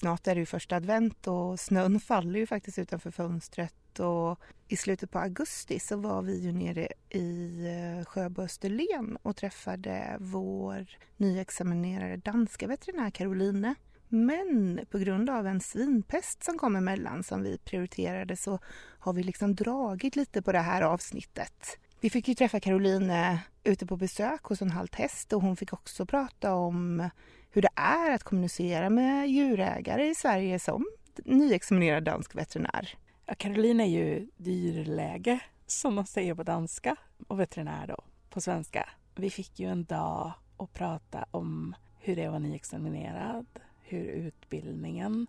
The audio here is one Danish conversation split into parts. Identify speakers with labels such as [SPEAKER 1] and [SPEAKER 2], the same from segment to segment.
[SPEAKER 1] snart är det ju första advent och snön faller ju faktiskt utanför fönstret och i slutet på augusti så var vi ju nere i eh, Sjöbo Österlen och träffade vår nyexaminerade danska veterinär Caroline. Men på grund av en svinpest som kom emellan som vi prioriterade så har vi liksom dragit lite på det här avsnittet. Vi fick ju träffa Caroline ute på besök hos en halt häst och hon fick också prata om hur det är att kommunicera med djurägare i Sverige som nyexaminerad dansk veterinär.
[SPEAKER 2] Ja, Caroline är ju dyrläge, som man säger på danska, och veterinär då, på svenska. Vi fick ju en dag att prata om hur det var nyexaminerad, hur utbildningen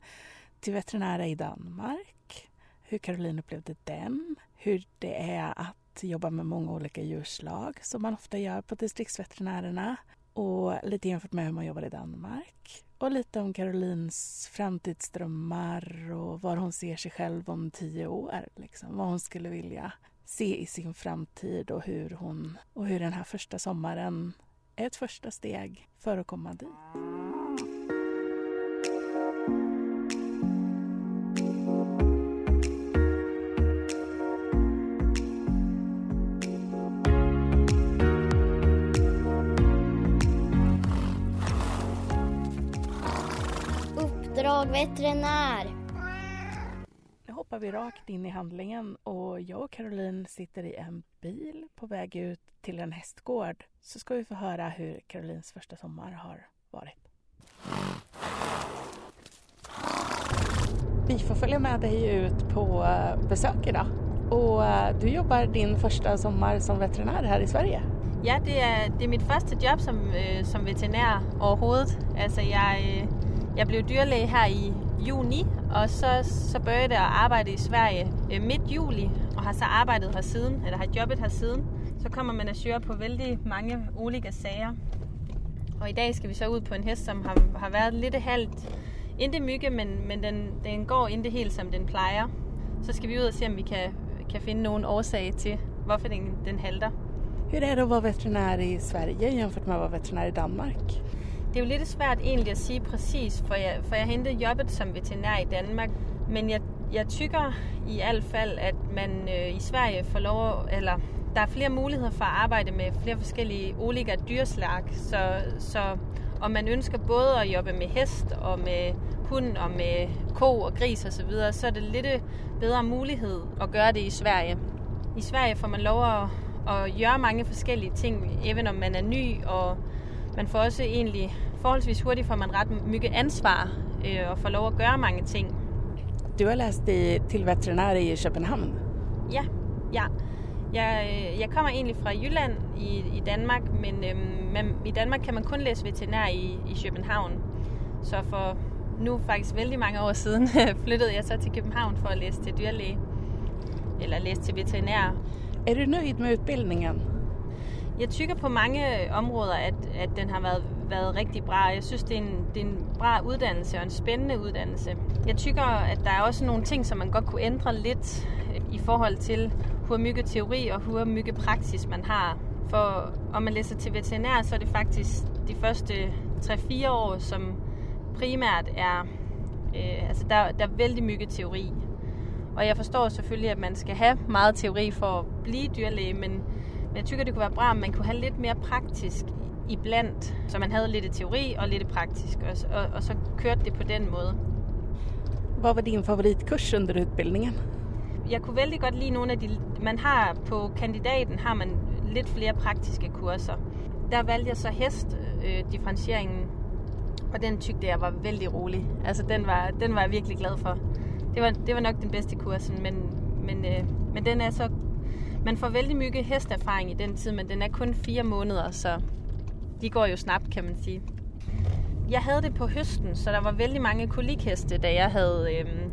[SPEAKER 2] till veterinär är i Danmark, hur Caroline upplevde den, hur det är att jobba med många olika djurslag som man ofta gör på distriktsveterinärerna och lite jämfört med hur man jobbar i Danmark. Och lite om Carolines framtidsdrömmar och var hon ser sig själv om tio år. Liksom. Vad hon skulle vilja se i sin framtid och hur, hon, och hur den här första sommaren är ett första steg för att komma dit.
[SPEAKER 3] Veterinär.
[SPEAKER 2] Nu hoppar vi rakt in i handlingen och jag och Caroline sitter i en bil på väg ut till en hästgård. Så ska vi få höra hur Carolines första sommar har varit. Vi får följa med dig ut på eh, besök idag. Och eh, du jobbar din första sommar som veterinär här i Sverige.
[SPEAKER 4] Ja, det er, det er mit første job som, øh, som veterinær overhovedet. Altså, jeg, øh, jeg blev dyrlæge her i juni, og så, så begyndte jeg at arbejde i Sverige øh, midt juli, og har så arbejdet her siden, eller har jobbet her siden. Så kommer man at på vældig mange olika sager. Og i dag skal vi så ud på en hest, som har, har været lidt halvt Inde mygge, men, men den, den går ikke helt, som den plejer. Så skal vi ud og se, om vi kan, kan finde nogen årsag til, hvorfor den, den halter.
[SPEAKER 2] Hur är det att vara veterinär i Sverige jämfört med att vara veterinär i Danmark?
[SPEAKER 4] Det er jo lidt svært egentlig at sige præcis, for jeg, for jeg hentede jobbet som veterinær i Danmark, men jeg, jeg tykker i hvert fald, at man øh, i Sverige får lov, eller der er flere muligheder for at arbejde med flere forskellige olika dyrslag, så, så om man ønsker både at jobbe med hest og med hund og med ko og gris osv., så, videre, så er det lidt øh, bedre mulighed at gøre det i Sverige. I Sverige får man lov at, at gøre mange forskellige ting, even om man er ny, og man får også egentlig forholdsvis hurtigt får man ret mycket ansvar øh, og får lov at gøre mange ting.
[SPEAKER 2] Du har læst i, til veterinær i København.
[SPEAKER 4] Ja, ja. Jeg, øh, jeg kommer egentlig fra Jylland i, i Danmark, men, øhm, men i Danmark kan man kun læse veterinær i, i København. Så for nu faktisk vældig mange år siden flyttede jeg så til København for at læse til dyrlæge. Eller læse til veterinær.
[SPEAKER 2] Er du nöjd med utbildningen?
[SPEAKER 4] Jeg tykker på mange øh, områder, at, at den har været, været rigtig bra. Jeg synes, det er, en, det er en bra uddannelse og en spændende uddannelse. Jeg tykker, at der er også nogle ting, som man godt kunne ændre lidt øh, i forhold til, hvor mye teori og hvor mye praksis man har. For om man læser til veterinær, så er det faktisk de første 3-4 år, som primært er, øh, altså der, der er vældig mye teori. Og jeg forstår selvfølgelig, at man skal have meget teori for at blive dyrlæge, men, men jeg tykker, det kunne være bra, om man kunne have lidt mere praktisk iblandt, så man havde lidt teori og lidt praktisk, og, og, og så kørte det på den måde.
[SPEAKER 2] Hvad var din favoritkurs under utbildningen?
[SPEAKER 4] Jeg kunne vældig godt lide nogle af de... Man har på kandidaten har man lidt flere praktiske kurser. Der valgte jeg så hestdifferentieringen, øh, og den tykte jeg var vældig rolig. Altså den var, den var jeg virkelig glad for. Det var, det var nok den bedste kursen, men, men, øh, men den er så... Man får vældig mye hesterfaring i den tid, men den er kun fire måneder, så de går jo snabbt, kan man sige. Jeg havde det på høsten, så der var vældig mange kolikheste, da jeg havde... Øhm,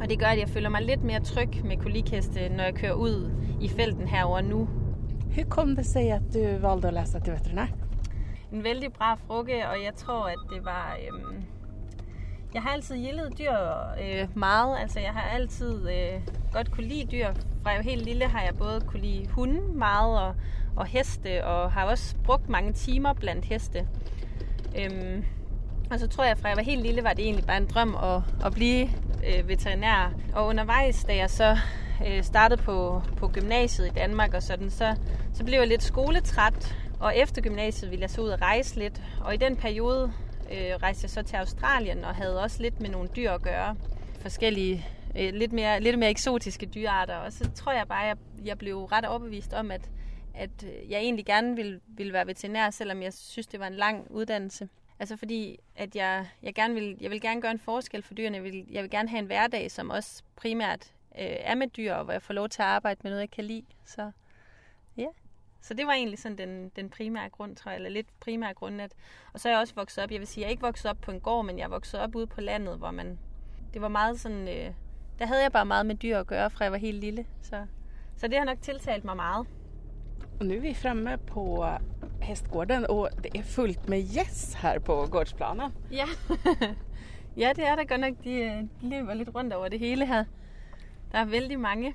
[SPEAKER 4] og det gør, at jeg føler mig lidt mere tryg med kolikheste, når jeg kører ud i felten herover nu.
[SPEAKER 2] Hur kom det sig, at du valgte at læse til veterinær?
[SPEAKER 4] En vældig bra frukke, og jeg tror, at det var... Øhm, jeg har altid gildet dyr øh, meget. Altså, jeg har altid øh, godt kunne lide dyr. Fra jeg var helt lille har jeg både kunne lide hunde meget og, og heste, og har også brugt mange timer blandt heste. Øhm, Og så tror jeg, fra jeg var helt lille, var det egentlig bare en drøm at, at blive øh, veterinær. Og undervejs, da jeg så øh, startede på, på gymnasiet i Danmark og sådan, så, så blev jeg lidt skoletræt. Og efter gymnasiet ville jeg så ud og rejse lidt. Og i den periode øh, rejste jeg så til Australien og havde også lidt med nogle dyr at gøre. Forskellige, øh, lidt, mere, lidt mere eksotiske dyrearter. Og så tror jeg bare, at jeg, jeg blev ret overbevist om, at, at øh, jeg egentlig gerne ville, ville være veterinær, selvom jeg synes, det var en lang uddannelse. Altså fordi, at jeg, jeg, gerne vil, jeg vil gerne gøre en forskel for dyrene. Jeg vil, jeg vil gerne have en hverdag, som også primært øh, er med dyr, og hvor jeg får lov til at arbejde med noget, jeg kan lide. Så ja. Så det var egentlig sådan den, den primære grund, tror jeg, eller lidt primære grund. At, og så er jeg også vokset op, jeg vil sige, jeg er ikke vokset op på en gård, men jeg er vokset op ude på landet, hvor man, det var meget sådan, øh, der havde jeg bare meget med dyr at gøre, fra jeg var helt lille. Så, så det har nok tiltalt mig meget.
[SPEAKER 2] Och nu är vi framme på hästgården och det är fullt med gäss här på gårdsplanen.
[SPEAKER 4] Ja. ja, det er der godt nok. De, de løber lidt rundt over det hele her. Der er vældig mange.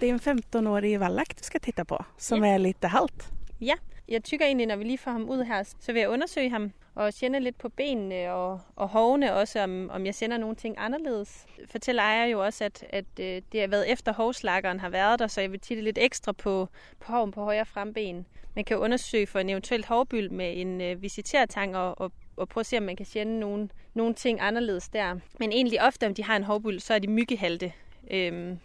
[SPEAKER 2] Det är en 15-årig vallack du ska titta på som är lite halt.
[SPEAKER 4] Ja, jeg tykker egentlig, når vi lige får ham ud her, så vil jeg undersøge ham og kende lidt på benene og, og hovene også, om, om jeg sender nogle ting anderledes. Fortæller ejer jo også, at, at øh, det har været efter hovslakkeren har været der, så jeg vil titte lidt ekstra på, på hoven på højre fremben. Man kan undersøge for en eventuelt hovbyld med en øh, visitertang og, og, og prøve at se, om man kan kende nogle, nogle ting anderledes der. Men egentlig ofte, om de har en hovbyld, så er de myggehalte. Øhm,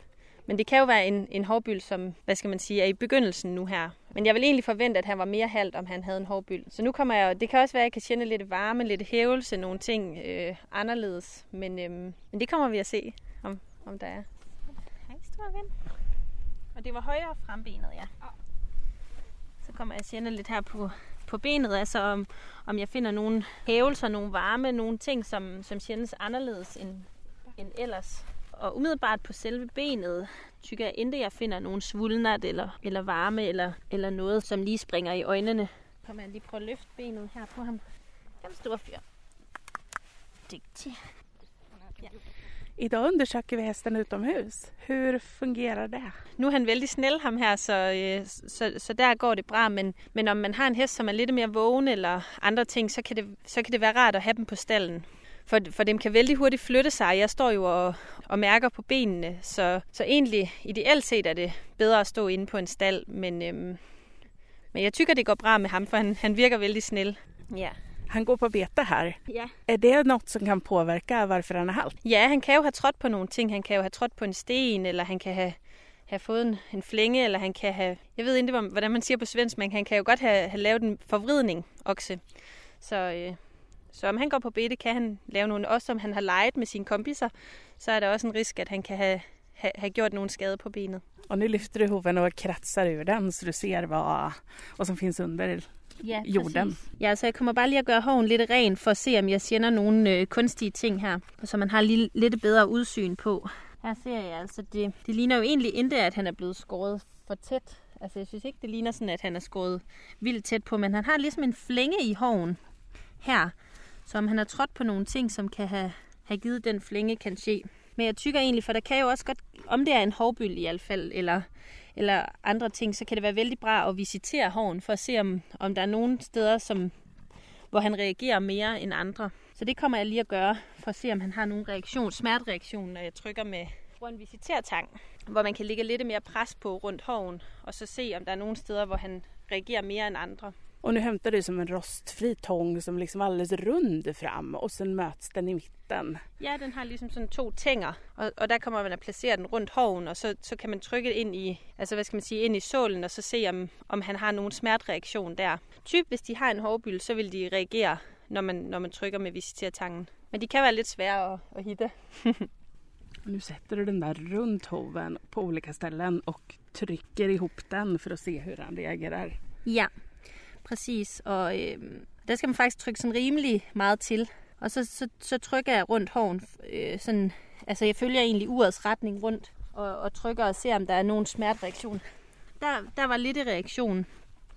[SPEAKER 4] men det kan jo være en, en hårbyld, som, hvad skal man sige, er i begyndelsen nu her. Men jeg vil egentlig forvente, at han var mere halvt, om han havde en hårbyld. Så nu kommer jeg, det kan også være, at jeg kan kende lidt varme, lidt hævelse, nogle ting øh, anderledes. Men, øh, men det kommer vi at se, om, om der er. Hej, store ven. Og det var højere frembenet, ja. Så kommer jeg at kende lidt her på, på benet, altså om, om jeg finder nogle hævelser, nogle varme, nogle ting, som, som kändes anderledes end, end ellers. Og umiddelbart på selve benet, tykker jeg ikke, jeg finder nogen svulnat eller, eller varme eller, eller noget, som lige springer i øjnene. Kommer jeg lige prøve at løfte benet her på ham. Den store fyr. Dygtig.
[SPEAKER 2] Idag undersöker vi hästen utomhus. Hur fungerer det?
[SPEAKER 4] Nu er han vældig snæl, ham her, så, øh, så, så der går det bra. Men, men om man har en hest, som er lidt mere vågen eller andre ting, så kan det, så kan det være rart at have dem på stallen. For, for dem kan vældig hurtigt flytte sig. Jeg står jo og, og mærker på benene, så, så egentlig ideelt set er det bedre at stå inde på en stald. Men, øhm, men jeg tykker, det går bra med ham, for han, han virker vældig snäll. Ja.
[SPEAKER 2] Han går på bete här.
[SPEAKER 4] Ja.
[SPEAKER 2] Är det något som kan påverka varför han är halt?
[SPEAKER 4] ja, han kan jo have trådt på nogle ting. Han kan jo have trådt på en sten, eller han kan have, have fået en, en flænge, eller han kan have... Jeg ved ikke, hvor- hvordan man siger på svensk, men han kan jo godt have, have lavet en forvridning, okse. Så, øh, så om han går på bete, kan han lave nogle... Også om han har leget med sine kompiser, så er der også en risk, at han kan have, have, have gjort nogle skade på benet.
[SPEAKER 2] Och nu lyfter du hoven och kratsar ur den så du ser vad, vad som finns under
[SPEAKER 4] Ja,
[SPEAKER 2] jorden.
[SPEAKER 4] Ja, så jeg kommer bare lige at gøre hoven lidt ren, for at se, om jeg sender nogle øh, kunstige ting her, så man har lige, lidt bedre udsyn på. Her ser jeg altså, det, det ligner jo egentlig ikke, at han er blevet skåret for tæt. Altså, jeg synes ikke, det ligner sådan, at han er skåret vildt tæt på, men han har ligesom en flænge i hoven her, som han har trådt på nogle ting, som kan have, have givet den flænge, kan ske. Men jeg tykker egentlig, for der kan jo også godt, om det er en hovbyld i hvert fald, eller, eller andre ting, så kan det være vældig bra at visitere hoven, for at se, om, om der er nogle steder, som, hvor han reagerer mere end andre. Så det kommer jeg lige at gøre, for at se, om han har nogen reaktion, smertereaktion, når jeg trykker med bruger en visitertang, hvor man kan lægge lidt mere pres på rundt hoven, og så se, om der er nogle steder, hvor han reagerer mere end andre.
[SPEAKER 2] Och nu hämtar du som en rostfri tång som liksom alldeles rund fram och sen möts den i mitten.
[SPEAKER 4] Ja, den har ligesom sådan to tænger, og, og der kommer man at placere den rundt hoven, og så, så kan man trykke ind i, altså hvad skal man sige, ind i sålen, og så se, om, om han har nogen smertereaktion der. Typ, hvis de har en hårbyld, så vil de reagere, når man, når man trykker med visitertangen. Men de kan være lidt svære at, at hitte.
[SPEAKER 2] Och nu sätter du den där runt hoven på olika ställen och trycker ihop den för att se hur han reagerar.
[SPEAKER 4] Ja, præcis. Og øh, der skal man faktisk trykke sådan rimelig meget til. Og så, så, så trykker jeg rundt hoven. Øh, sådan, altså jeg følger egentlig urets retning rundt og, og trykker og ser, om der er nogen smertereaktion. Der, der var lidt i reaktion.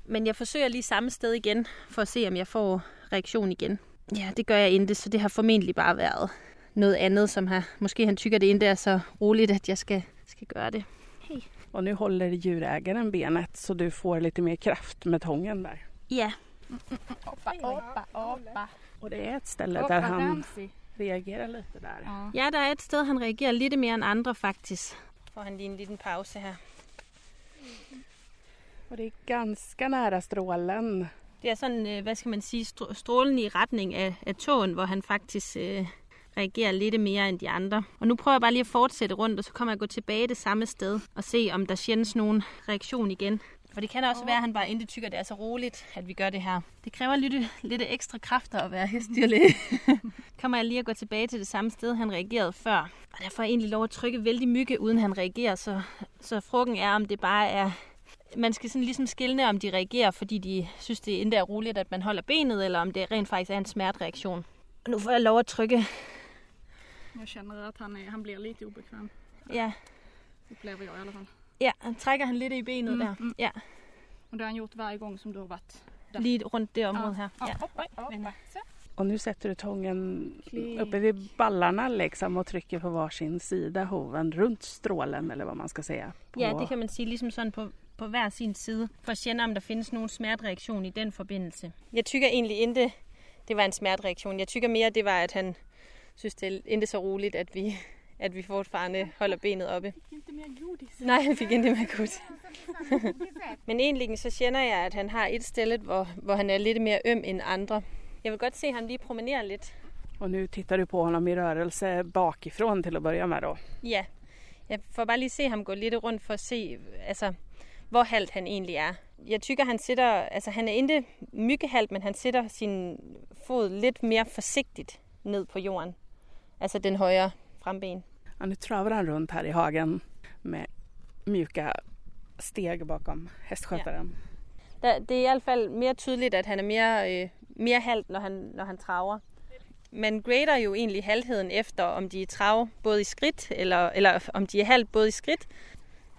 [SPEAKER 4] Men jeg forsøger lige samme sted igen, for at se, om jeg får reaktion igen. Ja, det gør jeg ikke, så det har formentlig bare været noget andet, som har... Måske han tykker det ikke er så roligt, at jeg skal, skal gøre det. Hey.
[SPEAKER 2] Og nu holder djurägaren benet så du får lite mer kraft med tången där.
[SPEAKER 4] Ja.
[SPEAKER 5] Hoppa, hoppa, hoppa.
[SPEAKER 2] Och det är ett ställe
[SPEAKER 5] Hoppa,
[SPEAKER 2] där han reagerar lite där.
[SPEAKER 5] Ja.
[SPEAKER 4] Ja, der er et sted, han reagerer lidt mere end andre faktisk. Får han lige en liten pause her.
[SPEAKER 2] Och det är ganska nära strålen.
[SPEAKER 4] Det er sådan, øh, hvad skal man sige, str- strålen i retning af, af tåen, hvor han faktisk øh, reagerer lidt mere end de andre. Og nu prøver jeg bare lige at fortsætte rundt, og så kommer jeg gå tilbage det samme sted og se, om der sjældent nogen reaktion igen. For det kan også være, at han bare intet tykker, det er så roligt, at vi gør det her. Det kræver lidt, lidt ekstra kræfter at være hestdyrlæge. kommer jeg lige at gå tilbage til det samme sted, han reagerede før. Og der får jeg egentlig lov at trykke vældig mygge, uden han reagerer. Så, så frugten er, om det bare er man skal sådan ligesom skille, om de reagerer, fordi de synes, det endda er roligt, at man holder benet, eller om det rent faktisk er en smertereaktion. Og nu får jeg lov at trykke.
[SPEAKER 5] Jag känner att han, han blir lite obekväm.
[SPEAKER 4] Ja,
[SPEAKER 5] Upplever jag i alla fall.
[SPEAKER 4] Ja han trækker han lidt i benet
[SPEAKER 5] Mm,
[SPEAKER 4] der.
[SPEAKER 5] mm.
[SPEAKER 4] Ja,
[SPEAKER 5] Och det har han gjort varje gång som du har varit.
[SPEAKER 4] lige rundt det område her.
[SPEAKER 5] Ja,
[SPEAKER 4] Ja.
[SPEAKER 5] hoppa, hoppa. Så.
[SPEAKER 2] Och nu sätter du tången
[SPEAKER 5] Klick.
[SPEAKER 2] uppe vid ballarna liksom och trycker på varsin sida hoven runt strålen eller vad man ska säga. På...
[SPEAKER 4] ja, det kan man sige ligesom sådan på, på hver sin side, for at kende, om der findes nogen smertereaktion i den forbindelse. Jeg tykker egentlig ikke, det var en smertereaktion. Jeg tykker mere, det var, at han synes, det er ikke så roligt, at vi, at vi fortfarande holder benet oppe. Nej, han fik ikke med godt. Men egentlig så kender jeg, at han har et sted, hvor, hvor han er lidt mere øm end andre. Jeg vil godt se ham lige promenere lidt.
[SPEAKER 2] Och nu tittar du på honom i rörelse bakifrån till att börja med då.
[SPEAKER 4] Ja, jeg får bare lige se ham gå lidt rundt for at se, altså, hvor halvt han egentlig er. Jeg tykker, han sætter, altså han er ikke myggehalt, men han sætter sin fod lidt mere forsigtigt ned på jorden. Altså den højre fremben.
[SPEAKER 2] Ja, nu travar han runt här i hagen med mjuka steg bakom hästskötaren.
[SPEAKER 4] Der, det er i hvert fald mere tydeligt, at han er mere, øh, mere halvt, når han, når han traver. Man grader jo egentlig halvheden efter, om de er trav både i skridt, eller, eller om de er halvt både i skridt.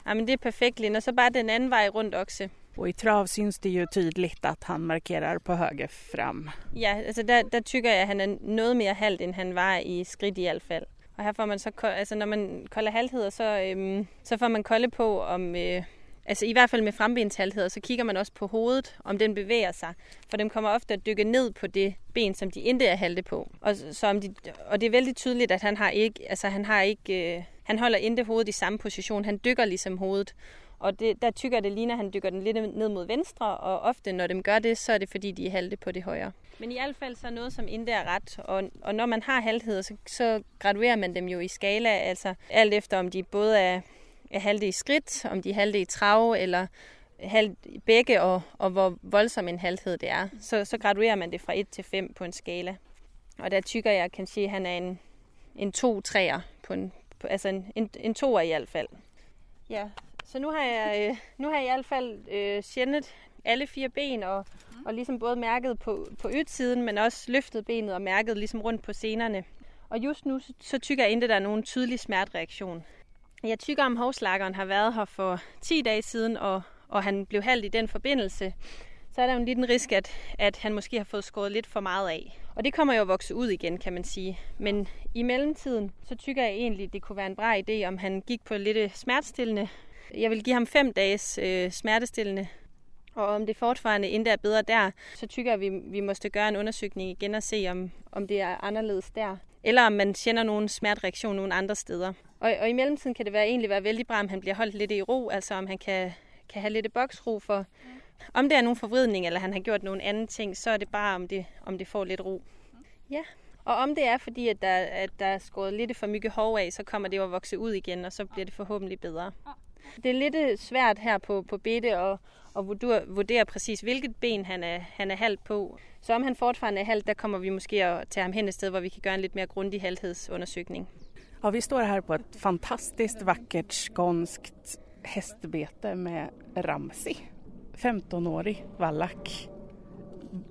[SPEAKER 4] Jamen det er perfekt, Linn. Og så bare den anden vej rundt okse.
[SPEAKER 2] Och i trav syns det ju tydligt att han markerar på höger fram.
[SPEAKER 4] Ja, altså der, der tykker jeg, at han er noget mere halvt, end han var i skridt i hvert fald. Og her får man så, altså når man kolder halvheder, så, øhm, så får man kolde på, om, øh, altså i hvert fald med frembenshalvheder, så kigger man også på hovedet, om den bevæger sig. For dem kommer ofte at dykke ned på det ben, som de ikke er halte på. Og, så om de, og det er vældig tydeligt, at han har ikke, altså han har ikke, øh, han holder ikke hovedet i samme position. Han dykker ligesom hovedet. Og det, der tykker det ligner, at han dykker den lidt ned mod venstre, og ofte når dem gør det, så er det fordi, de er halte på det højre. Men i hvert fald så er noget, som ikke er ret. Og, og når man har halvheder, så, så graduerer man dem jo i skala, altså alt efter om de både er, er halte i skridt, om de er halte i trav, eller halvt i begge, og, og hvor voldsom en halvhed det er. Så, så graduerer man det fra 1 til 5 på en skala. Og der tykker jeg, kan sige, at han er en, en 2 3'er på en, på, altså en, en, en toer i hvert fald. Ja, så nu har jeg, øh, nu har jeg i hvert fald øh, alle fire ben, og, og ligesom både mærket på, på ydsiden, men også løftet benet og mærket ligesom rundt på senerne. Og just nu, så, så tykker jeg ikke, der er nogen tydelig smertereaktion. Jeg tykker, om hovslakkeren har været her for 10 dage siden, og, og han blev halvt i den forbindelse, så er der jo en liten risk, at, at han måske har fået skåret lidt for meget af. Og det kommer jo at vokse ud igen, kan man sige. Men i mellemtiden, så tykker jeg egentlig, at det kunne være en bra idé, om han gik på lidt smertestillende. Jeg vil give ham fem dages øh, smertestillende. Og om det fortfarande endda er bedre der, så tykker jeg, at vi, vi måste gøre en undersøgning igen og se, om, om det er anderledes der. Eller om man kender nogen smertereaktion nogle andre steder. Og, og i mellemtiden kan det være, egentlig være vældig bra, om han bliver holdt lidt i ro, altså om han kan, kan have lidt boksro for, om det er nogen forvridning, eller han har gjort nogle andre ting, så er det bare, om det, om det får lidt ro. Ja. Og om det er, fordi at der, at der er skåret lidt for mygge hår af, så kommer det jo at vokse ud igen, og så bliver det forhåbentlig bedre. Det er lidt øh, svært her på, på Bette at, at vurdere, vurdere præcis, hvilket ben han er, han er halvt på. Så om han fortfarande er halvt, der kommer vi måske at tage ham hen et sted, hvor vi kan gøre en lidt mere grundig halvhedsundersøgning.
[SPEAKER 2] Og vi står här på ett fantastiskt vackert skånskt hästbete med Ramsi. 15-årig vallack.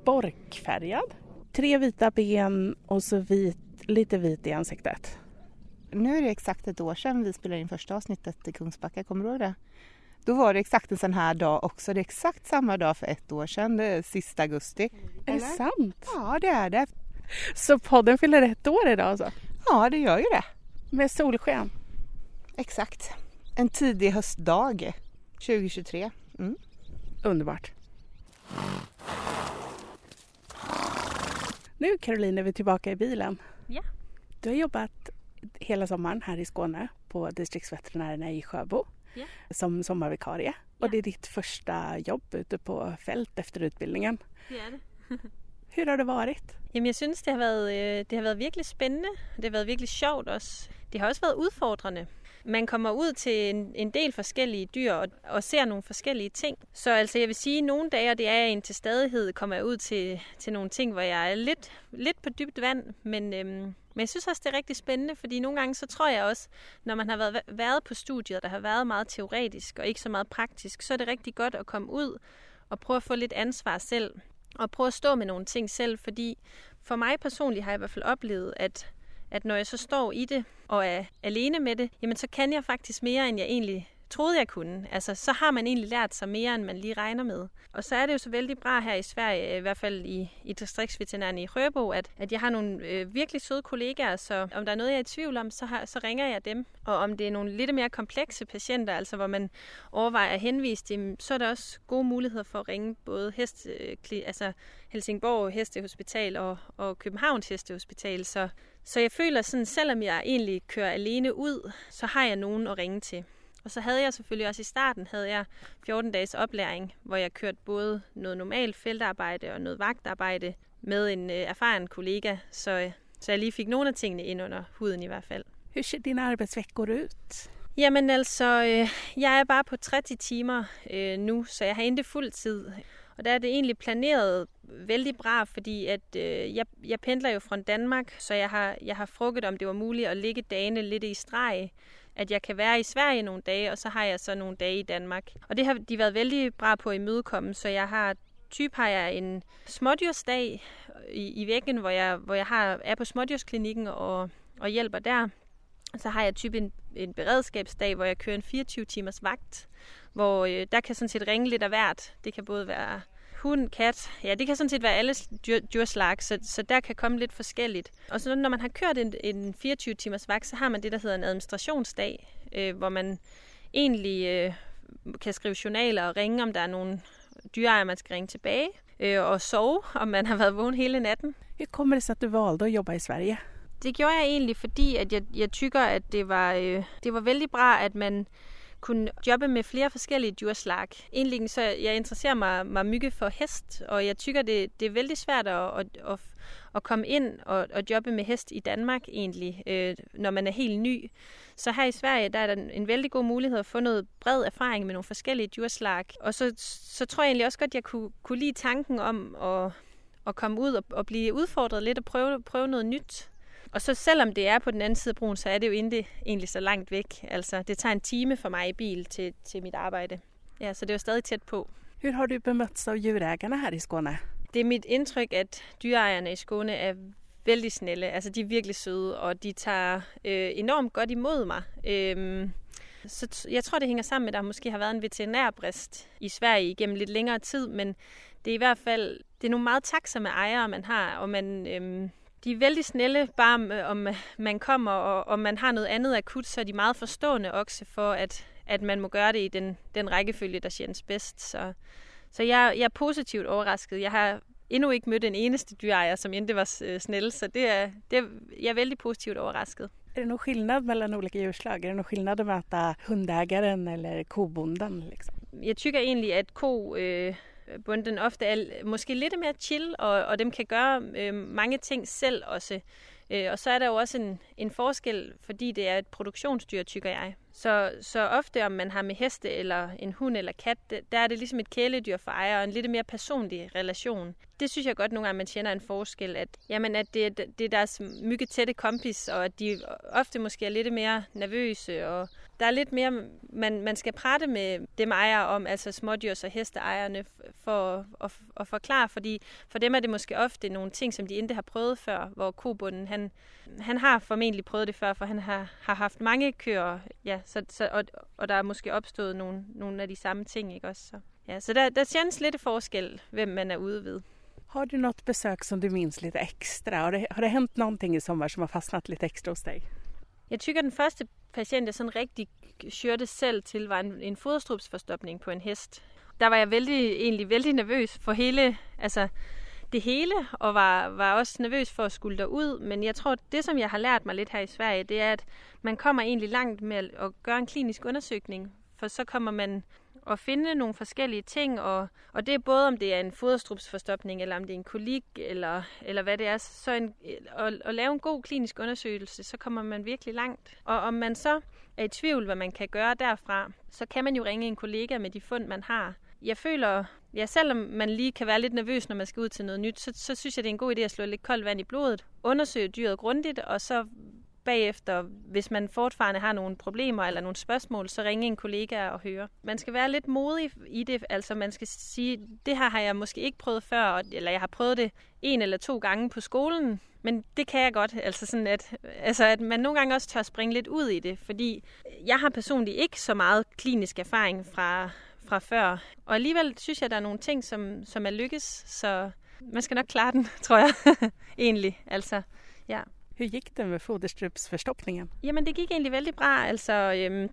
[SPEAKER 2] Borkfärgad. Tre vita ben och så vit, lite vit i ansiktet.
[SPEAKER 1] Nu är det exakt ett år sedan vi spelade in första avsnittet i Kungsbacka, kommer du ihåg det? Då var det exakt en sån här dag också. Det är exakt samma dag för ett år sedan, det är sista augusti.
[SPEAKER 2] Är det sant?
[SPEAKER 1] Ja, det är det.
[SPEAKER 2] Så podden fyller ett år idag alltså?
[SPEAKER 1] Ja, det gör ju det.
[SPEAKER 2] Med solsken?
[SPEAKER 1] Exakt. En tidig höstdag 2023. Mm.
[SPEAKER 2] Underbart. Nu Caroline är vi tillbaka i bilen.
[SPEAKER 4] Ja.
[SPEAKER 2] Du har jobbat hela sommaren här i Skåne på distriktsveterinärerna i Sjöbo
[SPEAKER 4] Ja.
[SPEAKER 2] som sommarvikarie.
[SPEAKER 4] Ja.
[SPEAKER 2] Och det är ditt första jobb ute på fält efter utbildningen.
[SPEAKER 4] Det det.
[SPEAKER 2] Hur har det varit?
[SPEAKER 4] Jamen, jeg synes, det har, været, øh, det har været virkelig spændende. Det har været virkelig sjovt også. Det har også været udfordrende. Man kommer ud til en, en del forskellige dyr og, og ser nogle forskellige ting. Så altså, jeg vil sige, at nogle dage, og det er jeg en til stadighed, kommer jeg ud til, til nogle ting, hvor jeg er lidt, lidt på dybt vand. Men, øhm, men jeg synes også, det er rigtig spændende, fordi nogle gange, så tror jeg også, når man har været, været på studiet, der har været meget teoretisk og ikke så meget praktisk, så er det rigtig godt at komme ud og prøve at få lidt ansvar selv og prøve at stå med nogle ting selv, fordi for mig personligt har jeg i hvert fald oplevet, at, at når jeg så står i det og er alene med det, jamen så kan jeg faktisk mere, end jeg egentlig troede, jeg kunne. Altså, så har man egentlig lært sig mere, end man lige regner med. Og så er det jo så vældig bra her i Sverige, i hvert fald i, i distriktsveterinæren i Røbo, at, at jeg har nogle øh, virkelig søde kollegaer, så om der er noget, jeg er i tvivl om, så, har, så ringer jeg dem. Og om det er nogle lidt mere komplekse patienter, altså hvor man overvejer at henvise dem, så er der også gode muligheder for at ringe både hest, øh, kli- altså Helsingborg Hestehospital og, og Københavns Hestehospital. Så, så jeg føler sådan, selvom jeg egentlig kører alene ud, så har jeg nogen at ringe til. Og så havde jeg selvfølgelig også i starten havde jeg 14 dages oplæring, hvor jeg kørte både noget normalt feltarbejde og noget vagtarbejde med en øh, erfaren kollega, så, så jeg lige fik nogle af tingene ind under huden i hvert fald.
[SPEAKER 2] Hur ser dina arbetsveckor ut?
[SPEAKER 4] Jamen altså, øh, jeg er bare på 30 timer øh, nu, så jeg har ikke fuld tid. Og der er det egentlig planeret vældig bra, fordi at øh, jeg, jeg pendler jo fra Danmark, så jeg har, jeg har frukket, om det var muligt at ligge dagene lidt i streg. At jeg kan være i Sverige nogle dage, og så har jeg så nogle dage i Danmark. Og det har de været vældig bra på at imødekomme, så jeg har typ har jeg en smådyrsdag i, i væggen, hvor jeg, hvor jeg har, er på smådyrsklinikken og, og hjælper der. Så har jeg typ en, en beredskabsdag, hvor jeg kører en 24 timers vagt, hvor øh, der kan sådan set ringe lidt af hvert. Det kan både være hund, kat, ja, det kan sådan set være alle dyr, dyrslag, så, så der kan komme lidt forskelligt. Og så når man har kørt en, en 24 timers vagt, så har man det, der hedder en administrationsdag, øh, hvor man egentlig øh, kan skrive journaler og ringe, om der er nogle dyreejere, man skal ringe tilbage, øh, og sove, om man har været vågen hele natten.
[SPEAKER 2] Hur kommer det sig att du valde att jobba i Sverige?
[SPEAKER 4] Det gjorde jeg egentlig, fordi at jeg, jeg tykker, at det var, øh, det var vældig bra, at man kunne jobbe med flere forskellige dyrslag. Egentlig så jeg interesserer mig, mig mygge for hest, og jeg tykker, det, det er vældig svært at, at, at, at komme ind og, og jobbe med hest i Danmark egentlig, øh, når man er helt ny. Så her i Sverige, der er der en vældig god mulighed at få noget bred erfaring med nogle forskellige dyrslag. Og så, så tror jeg egentlig også godt, jeg kunne, kunne lide tanken om at, at komme ud og, og blive udfordret lidt og prøve, prøve noget nyt. Og så selvom det er på den anden side af broen, så er det jo ikke egentlig så langt væk. Altså, det tager en time for mig i bil til, til mit arbejde. Ja, så det var stadig tæt på.
[SPEAKER 2] Hur har du bemötts av djurägarna här i Skåne?
[SPEAKER 4] Det er mit indtryk, at dyreejerne i Skåne er vældig snälle. Altså, de er virkelig søde, og de tager øh, enormt godt imod mig. Øhm, så jeg tror, det hænger sammen med, at der måske har været en veterinærbrist i Sverige igennem lidt længere tid, men det er i hvert fald det er nogle meget takksomme ejere, man har, og man, øhm, de er vældig snelle, bare om man kommer, og om man har noget andet akut, så er de meget forstående også for, at, at man må gøre det i den, den rækkefølge, der känns bedst. Så, så jeg, jeg er positivt overrasket. Jeg har endnu ikke mødt en eneste dyreejer, som ikke var øh, snäll, så det er, det er, jeg er vældig positivt overrasket.
[SPEAKER 2] Är det någon skillnad mellan olika djurslag? Är det någon skillnad att möta hundägaren eller kobonden? Liksom?
[SPEAKER 4] Jeg tykker egentlig, at ko... Øh, Øh, bunden ofte er måske lidt mere chill, og, og dem kan gøre øh, mange ting selv også. Øh, og så er der jo også en, en forskel, fordi det er et produktionsdyr, tykker jeg. Så, så ofte, om man har med heste eller en hund eller kat, der er det ligesom et kæledyr for ejer, og en lidt mere personlig relation. Det synes jeg godt nogle gange, man kender en forskel, at, jamen, at det, det er deres mygge tætte kompis, og at de ofte måske er lidt mere nervøse, og der er lidt mere, man, man skal prate med dem ejere om, altså smådyrs- og hesteejerne, for at, at, forklare, fordi for dem er det måske ofte nogle ting, som de ikke har prøvet før, hvor kobunden, han, han har formentlig prøvet det før, for han har, har haft mange køer, ja, så, så, og, og der er måske opstået nogle, nogle af de samme ting, ikke også? Så, ja, så der, der känns lidt forskel, hvem man er ude ved.
[SPEAKER 2] Har du något besök som du minns lite extra? Har det, har det hänt någonting i sommar som har fastnat lite extra hos dig?
[SPEAKER 4] Jeg tykker, den første patient, jeg sådan rigtig kørte selv til, var en, en foderstrupsforstopning på en hest. Der var jeg vældig, egentlig vældig nervøs for hele, altså det hele, og var, var også nervøs for at skulle derud. Men jeg tror, det som jeg har lært mig lidt her i Sverige, det er, at man kommer egentlig langt med at gøre en klinisk undersøgning. For så kommer man at finde nogle forskellige ting, og, og det er både om det er en foderstrupsforstopning, eller om det er en kolik, eller, eller hvad det er. Så en, at, at lave en god klinisk undersøgelse, så kommer man virkelig langt. Og om man så er i tvivl, hvad man kan gøre derfra, så kan man jo ringe en kollega med de fund, man har. Jeg føler, ja, selvom man lige kan være lidt nervøs, når man skal ud til noget nyt, så, så synes jeg, det er en god idé at slå lidt koldt vand i blodet, undersøge dyret grundigt, og så bagefter, hvis man fortfarande har nogle problemer eller nogle spørgsmål, så ringe en kollega og høre. Man skal være lidt modig i det, altså man skal sige, det her har jeg måske ikke prøvet før, eller jeg har prøvet det en eller to gange på skolen, men det kan jeg godt, altså sådan at, altså at man nogle gange også tør springe lidt ud i det, fordi jeg har personligt ikke så meget klinisk erfaring fra, fra før, og alligevel synes jeg, der er nogle ting, som, som er lykkes, så man skal nok klare den, tror jeg, egentlig, altså, ja.
[SPEAKER 2] Hur gick det med foderstrupsforstoppningen?
[SPEAKER 4] Jamen, det gik egentlig väldigt bra. Altså, øhm,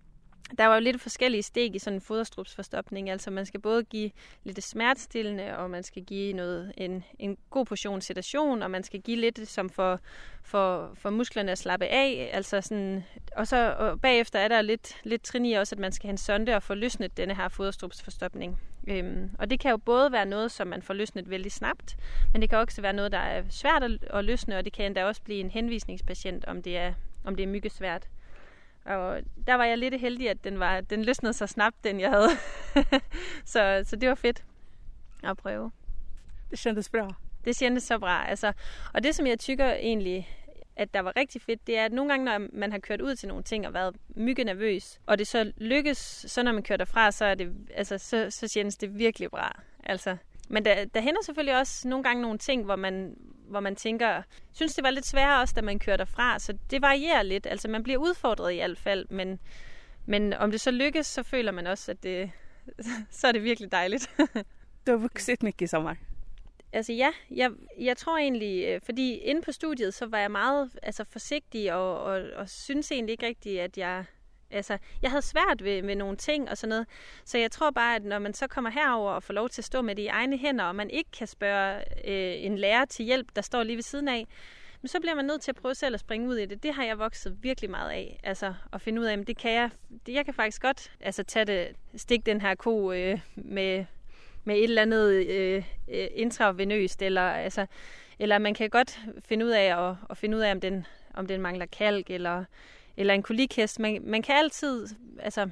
[SPEAKER 4] der var jo lidt forskellige steg i sådan en foderstrupsforstopning. Altså, man skal både give lidt smertestillende, og man skal give noget, en, en god portion sedation, og man skal give lidt, som for, for, for musklerne at slappe af. Altså sådan, og så og bagefter er der lidt, lidt trin i også, at man skal have en sonde og få løsnet denne her foderstrupsforstopning. Øhm, og det kan jo både være noget, som man får løsnet vældig snabbt, men det kan også være noget, der er svært at, at løsne, og det kan endda også blive en henvisningspatient, om det er, om det er myggesvært. Og der var jeg lidt heldig, at den, var, den løsnede så snabbt, den jeg havde. så, så det var fedt at prøve.
[SPEAKER 2] Det kändes bra.
[SPEAKER 4] Det kändes så bra. Altså, og det, som jeg tykker egentlig at der var rigtig fedt, det er, at nogle gange, når man har kørt ud til nogle ting og været mygge nervøs, og det så lykkes, så når man kører derfra, så, er det, altså, så, så kändes det virkelig bra. Altså, men der, der hænder selvfølgelig også nogle gange nogle ting, hvor man, hvor man tænker, synes det var lidt sværere også, da man kører derfra, så det varierer lidt. Altså man bliver udfordret i hvert fald, men, men om det så lykkes, så føler man også, at det, så er det virkelig dejligt.
[SPEAKER 2] du har vokset mycket i sommer.
[SPEAKER 4] Altså ja, jeg, jeg tror egentlig, øh, fordi inde på studiet, så var jeg meget altså, forsigtig og, og, og synes egentlig ikke rigtigt, at jeg... Altså, jeg havde svært ved, med nogle ting og sådan noget. Så jeg tror bare, at når man så kommer herover og får lov til at stå med det i egne hænder, og man ikke kan spørge øh, en lærer til hjælp, der står lige ved siden af, men så bliver man nødt til at prøve selv at springe ud i det. Det har jeg vokset virkelig meget af. Altså at finde ud af, at det kan jeg, det, jeg kan faktisk godt altså, tage det, stik den her ko øh, med med et eller andet øh, øh, intravenøst, eller, altså, eller man kan godt finde ud af at, at finde ud af, om den, om den mangler kalk, eller, eller en kolikhest. Man, man kan altid, altså,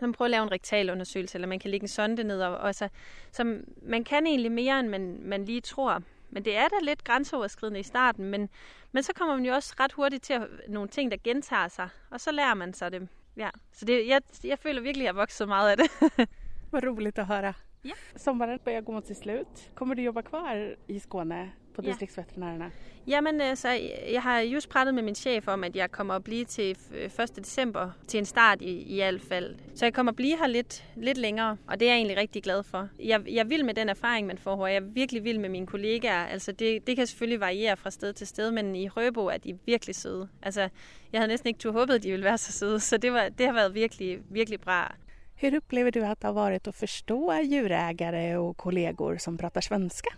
[SPEAKER 4] man prøver at lave en rektal undersøgelse, eller man kan lægge en sonde ned, og, og altså, så man kan egentlig mere, end man, man lige tror. Men det er da lidt grænseoverskridende i starten, men, men så kommer man jo også ret hurtigt til at, nogle ting, der gentager sig, og så lærer man sig det. Ja. Så det, jeg, jeg føler virkelig, at jeg har vokset meget af det.
[SPEAKER 2] Hvor roligt at høre.
[SPEAKER 4] Ja.
[SPEAKER 2] Sommaren börjar gå mot sitt slut. Kommer du jobba kvar i Skåne på
[SPEAKER 4] Ja.
[SPEAKER 2] distriktsveterinärerna?
[SPEAKER 4] Jamen, altså, jeg har just pratet med min chef om, at jeg kommer at blive til f- 1. december, til en start i, i hvert fald. Så jeg kommer at blive her lidt, lidt længere, og det er jeg egentlig rigtig glad for. Jeg, jeg vil med den erfaring, man får, og jeg er virkelig vild med mine kollegaer. Altså, det, det kan selvfølgelig variere fra sted til sted, men i Røbo er de virkelig søde. Altså, jeg havde næsten ikke tur håbet, at de ville være så søde, så det, var, det har været virkelig, virkelig bra.
[SPEAKER 2] Hur upplever du att det har varit att förstå djurägare och kollegor som pratar svenska?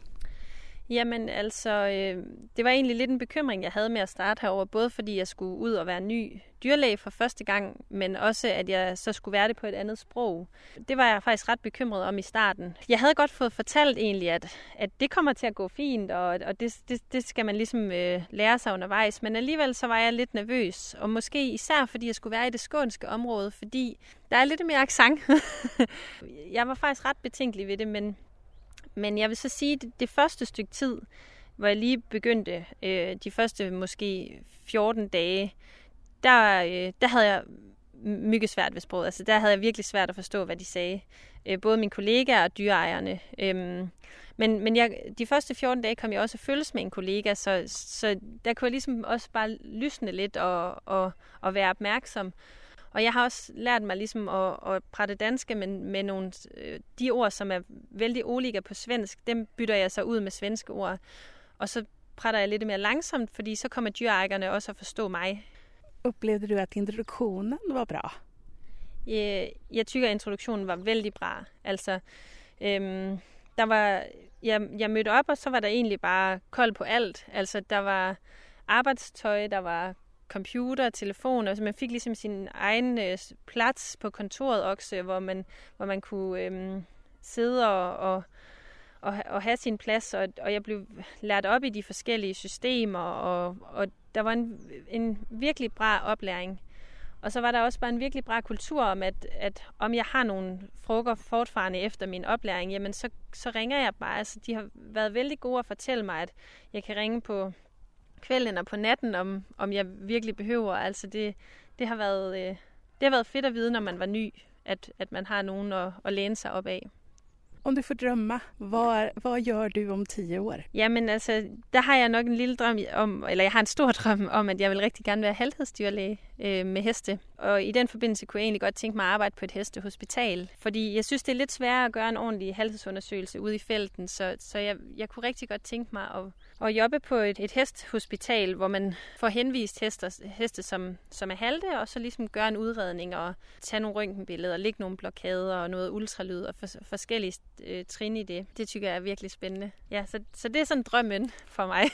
[SPEAKER 4] Jamen altså, øh, det var egentlig lidt en bekymring, jeg havde med at starte herover, både fordi jeg skulle ud og være ny dyrlæge for første gang, men også at jeg så skulle være det på et andet sprog. Det var jeg faktisk ret bekymret om i starten. Jeg havde godt fået fortalt egentlig, at, at det kommer til at gå fint, og, og det, det, det skal man ligesom øh, lære sig undervejs, men alligevel så var jeg lidt nervøs, og måske især fordi jeg skulle være i det skånske område, fordi der er lidt mere accent. jeg var faktisk ret betænkelig ved det, men men jeg vil så sige, at det, det første stykke tid, hvor jeg lige begyndte, øh, de første måske 14 dage, der, øh, der havde jeg mygge svært ved sproget. Altså, der havde jeg virkelig svært at forstå, hvad de sagde. Øh, både mine kollegaer og dyreejerne. Øhm, men men jeg, de første 14 dage kom jeg også at følges med en kollega, så, så der kunne jeg ligesom også bare lysne lidt og, og, og være opmærksom. Og jeg har også lært mig ligesom at, at prate danske, men med nogle, øh, de ord, som er vældig olika på svensk, dem bytter jeg så ud med svenske ord. Og så prater jeg lidt mere langsomt, fordi så kommer dyreejerne også at forstå mig.
[SPEAKER 2] Upplevde du at introduktionen var bra?
[SPEAKER 4] Eh, jeg, jeg tykker, at introduktionen var vældig bra. Altså, øhm, der var, jeg, jeg mødte op, og så var der egentlig bare kold på alt. Altså, der var arbejdstøj, der var computer, telefon, og så man fik ligesom sin egen øh, plads på kontoret også, hvor man, hvor man kunne øhm, sidde og, og, og, og have sin plads, og, og jeg blev lært op i de forskellige systemer, og, og der var en, en virkelig bra oplæring. Og så var der også bare en virkelig bra kultur om, at, at om jeg har nogle frukker fortfarande efter min oplæring, jamen så, så ringer jeg bare. Altså, de har været vældig gode at fortælle mig, at jeg kan ringe på kvælden og på natten, om, om jeg virkelig behøver. Altså det, det, har været, øh, det har været fedt at vide, når man var ny, at, at man har nogen at, at læne sig op af.
[SPEAKER 2] Om du får drømme, hvad, vad gør du om 10 år?
[SPEAKER 4] Jamen altså, der har jeg nok en lille drøm om, eller jeg har en stor drøm om, at jeg vil rigtig gerne være halvhedsdyrlæge øh, med heste. Og i den forbindelse kunne jeg egentlig godt tænke mig at arbejde på et hestehospital. Fordi jeg synes, det er lidt sværere at gøre en ordentlig halvhedsundersøgelse ude i felten, så, så jeg, jeg kunne rigtig godt tænke mig at at jobbe på et, et hesthospital, hvor man får henvist hester, heste, som, som er halte, og så ligesom gøre en udredning og tage nogle røntgenbilleder, lægge nogle blokader og noget ultralyd og for, forskellige øh, trin i det. Det tykker jeg er virkelig spændende. Ja, så, så det er sådan drømmen for mig,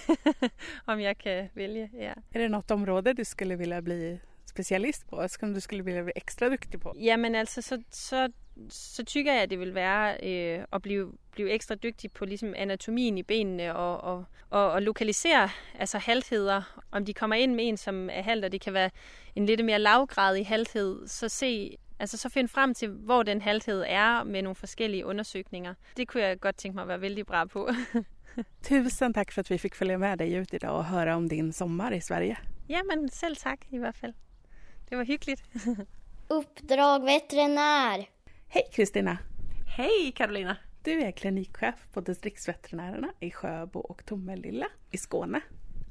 [SPEAKER 4] om jeg kan vælge. Ja.
[SPEAKER 2] Er det noget område du skulle ville blive specialist på, som du skulle vilja bli ekstra dygtig på?
[SPEAKER 4] Jamen altså, så, så så tykker jeg, at det vil være øh, at blive, blive ekstra dygtig på ligesom anatomien i benene og, og, og, og lokalisere altså haltheder. Om de kommer ind med en, som er halt, og det kan være en lidt mere lavgradig halthed, så se Altså så finde frem til, hvor den halthed er med nogle forskellige undersøgninger. Det kunne jeg godt tænke mig at være vældig bra på.
[SPEAKER 2] Tusen tak for, at vi fik følge med dig ut idag og høre om din sommer i Sverige.
[SPEAKER 4] Jamen selv tak i hvert fald. Det var hyggeligt.
[SPEAKER 3] Uppdrag veterinär.
[SPEAKER 2] Hej Kristina!
[SPEAKER 6] Hej Carolina!
[SPEAKER 2] Du är klinikchef på distriktsveterinärerna i Sjöbo och Tomelilla i Skåne.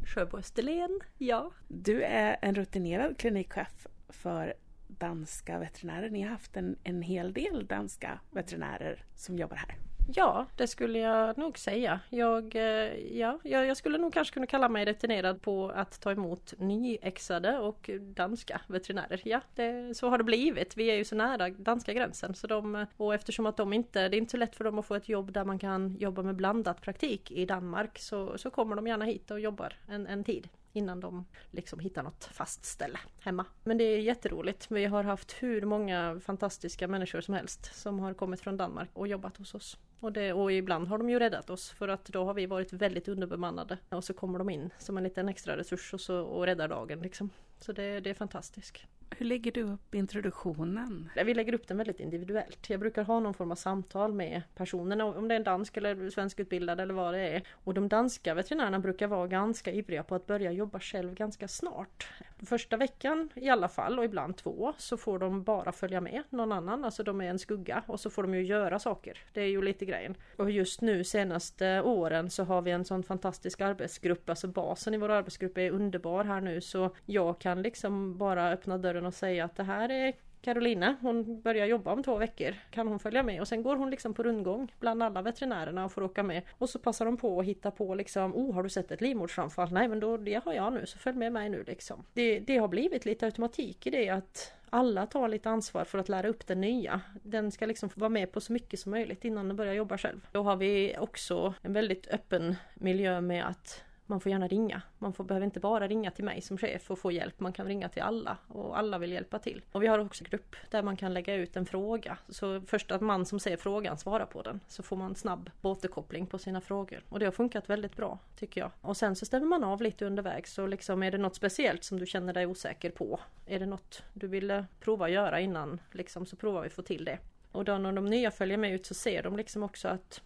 [SPEAKER 6] Sjöbo Österlen, ja.
[SPEAKER 2] Du är en rutinerad klinikchef för danska veterinärer. Ni har haft en, en hel del danska veterinärer som jobbar här.
[SPEAKER 6] Ja, det skulle jag nog säga. Jag, eh, ja, jag jag, skulle nog kanske kunna kalla mig retinerad på att ta emot nyexade och danska veterinärer. Ja, det, så har det blivit. Vi är ju så nära danska gränsen. Så de, och eftersom att de inte, det är inte så lätt för dem att få ett jobb där man kan jobba med blandat praktik i Danmark så, så kommer de gärna hit och jobbar en, en tid innan de liksom hittar något fast ställe hemma. Men det är jätteroligt. Vi har haft hur många fantastiska människor som helst som har kommit från Danmark och jobbat hos oss. Och, det, och ibland har de ju räddat oss för att då har vi varit väldigt underbemannade. Och så kommer de in som en liten extra resurs och, så, och räddar dagen liksom. Så det, det är fantastiskt.
[SPEAKER 2] Hur lägger du upp introduktionen?
[SPEAKER 6] Vi lägger upp den väldigt individuellt. Jag brukar ha någon form av samtal med personerna, om det är en dansk eller svenskutbildad eller vad det är. Och de danska veterinärerna brukar vara ganska ivriga på att börja jobba själv ganska snart. Första veckan i alla fall och ibland två så får de bara följa med någon annan, alltså de är en skugga och så får de ju göra saker. Det är ju lite grejen. Och just nu senaste åren så har vi en sån fantastisk arbetsgrupp, alltså basen i vår arbetsgrupp är underbar här nu så jag kan liksom bara öppna dörren och säga att det här är Carolina, hon börjar jobba om två veckor. Kan hon följa med? Och sen går hon liksom på rundgång bland alla veterinärerna och får åka med. Och så passar de på att hitta på liksom, oh har du sett ett livmodersframfall? Nej men då, det har jag nu, så följ med mig nu liksom. Det, det har blivit lite automatik i det att alla tar lite ansvar för att lära upp den nya. Den ska liksom vara med på så mycket som möjligt innan den börjar jobba själv. Då har vi också en väldigt öppen miljö med att man får gärna ringa. Man får, behöver inte bara ringa till mig som chef och få hjälp. Man kan ringa till alla och alla vill hjälpa till. Och vi har också en grupp där man kan lägga ut en fråga. Så första man som ser frågan svarar på den. Så får man snabb återkoppling på sina frågor. Och det har funkat väldigt bra tycker jag. Och sen så stämmer man av lite undervägs. Så liksom är det något speciellt som du känner dig osäker på? Är det något du ville prova göra innan? Liksom, så provar vi få till det. Och då när de nya följer med ut så ser de liksom också att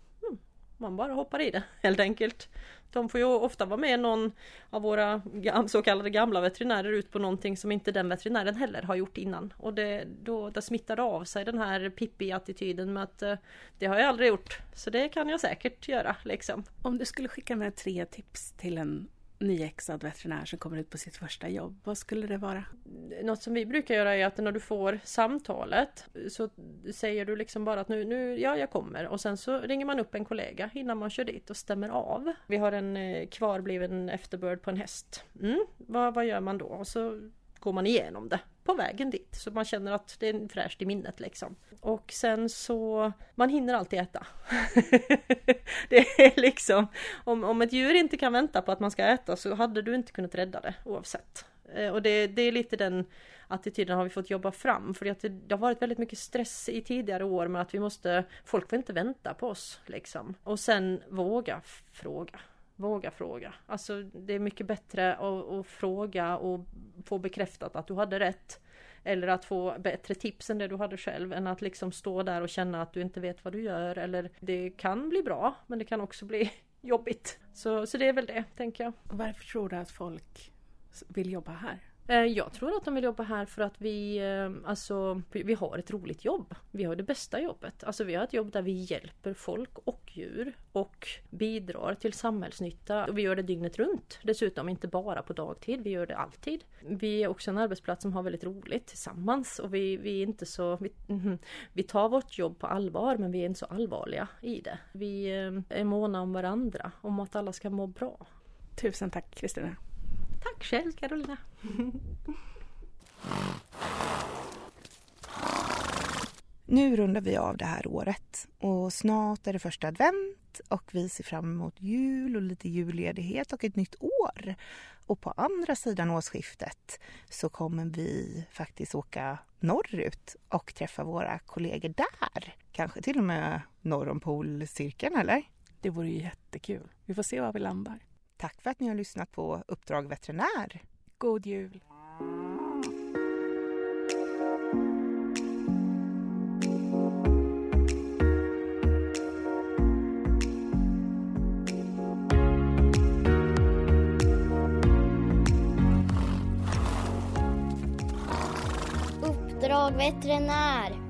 [SPEAKER 6] man bara hoppar i det helt enkelt. De får ju ofta vara med någon av våra så kallade gamla veterinärer ut på någonting som inte den veterinären heller har gjort innan. Och det, då, det smittar av sig den här Pippi-attityden med att eh, det har jag aldrig gjort. Så det kan jag säkert göra liksom.
[SPEAKER 2] Om du skulle skicka med tre tips till en nyexad veterinär som kommer ut på sitt första jobb, vad skulle det vara?
[SPEAKER 6] Något som vi brukar göra är att när du får samtalet så säger du liksom bara att nu, nu ja jag kommer och sen så ringer man upp en kollega innan man kör dit och stämmer av. Vi har en eh, kvarbliven efterbörd på en häst. Mm, vad, vad gör man då? Och så går man igenom det på vägen dit. Så man känner att det är fräscht i minnet liksom. Och sen så, man hinner alltid äta. det är liksom, om, om ett djur inte kan vänta på att man ska äta så hade du inte kunnat rädda det oavsett. Eh, och det, det är lite den attityden har vi fått jobba fram. För att det, det, har varit väldigt mycket stress i tidigare år med att vi måste, folk får inte vänta på oss liksom. Och sen våga fråga. Våga fråga. Alltså det är mycket bättre att, att fråga och få bekräftat att du hade rätt. Eller att få bättre tips än det du hade själv än att liksom stå där och känna att du inte vet vad du gör. Eller det kan bli bra men det kan också bli jobbigt. Så, så det är väl det, tänker jag.
[SPEAKER 2] Varför tror du att folk vill jobba här?
[SPEAKER 6] Eh, jag tror att de vill jobba här för att vi, eh, alltså, vi har ett roligt jobb. Vi har det bästa jobbet. Alltså vi har ett jobb där vi hjälper folk och djur och bidrar till samhällsnytta. Och vi gör det dygnet runt. Dessutom inte bara på dagtid, vi gör det alltid. Vi är också en arbetsplats som har väldigt roligt tillsammans och vi, vi är inte så... Vi, mhm, vi tar vårt jobb på allvar men vi är inte så allvarliga i det. Vi eh, är måna om varandra, om att alla ska må bra.
[SPEAKER 2] Tusen tack Kristina.
[SPEAKER 6] Tack själv Carolina.
[SPEAKER 1] Nu rundar vi av det här året och snart är det första advent och vi ser fram emot jul och lite julledighet och ett nytt år. Och på andra sidan årsskiftet så kommer vi faktiskt åka norrut och träffa våra kollegor där. Kanske till och med norr om polcirkeln, eller?
[SPEAKER 2] Det vore ju jättekul. Vi får se var vi landar.
[SPEAKER 1] Tack för att ni har lyssnat på Uppdrag veterinär.
[SPEAKER 2] God jul!
[SPEAKER 3] Uppdrag veterinär.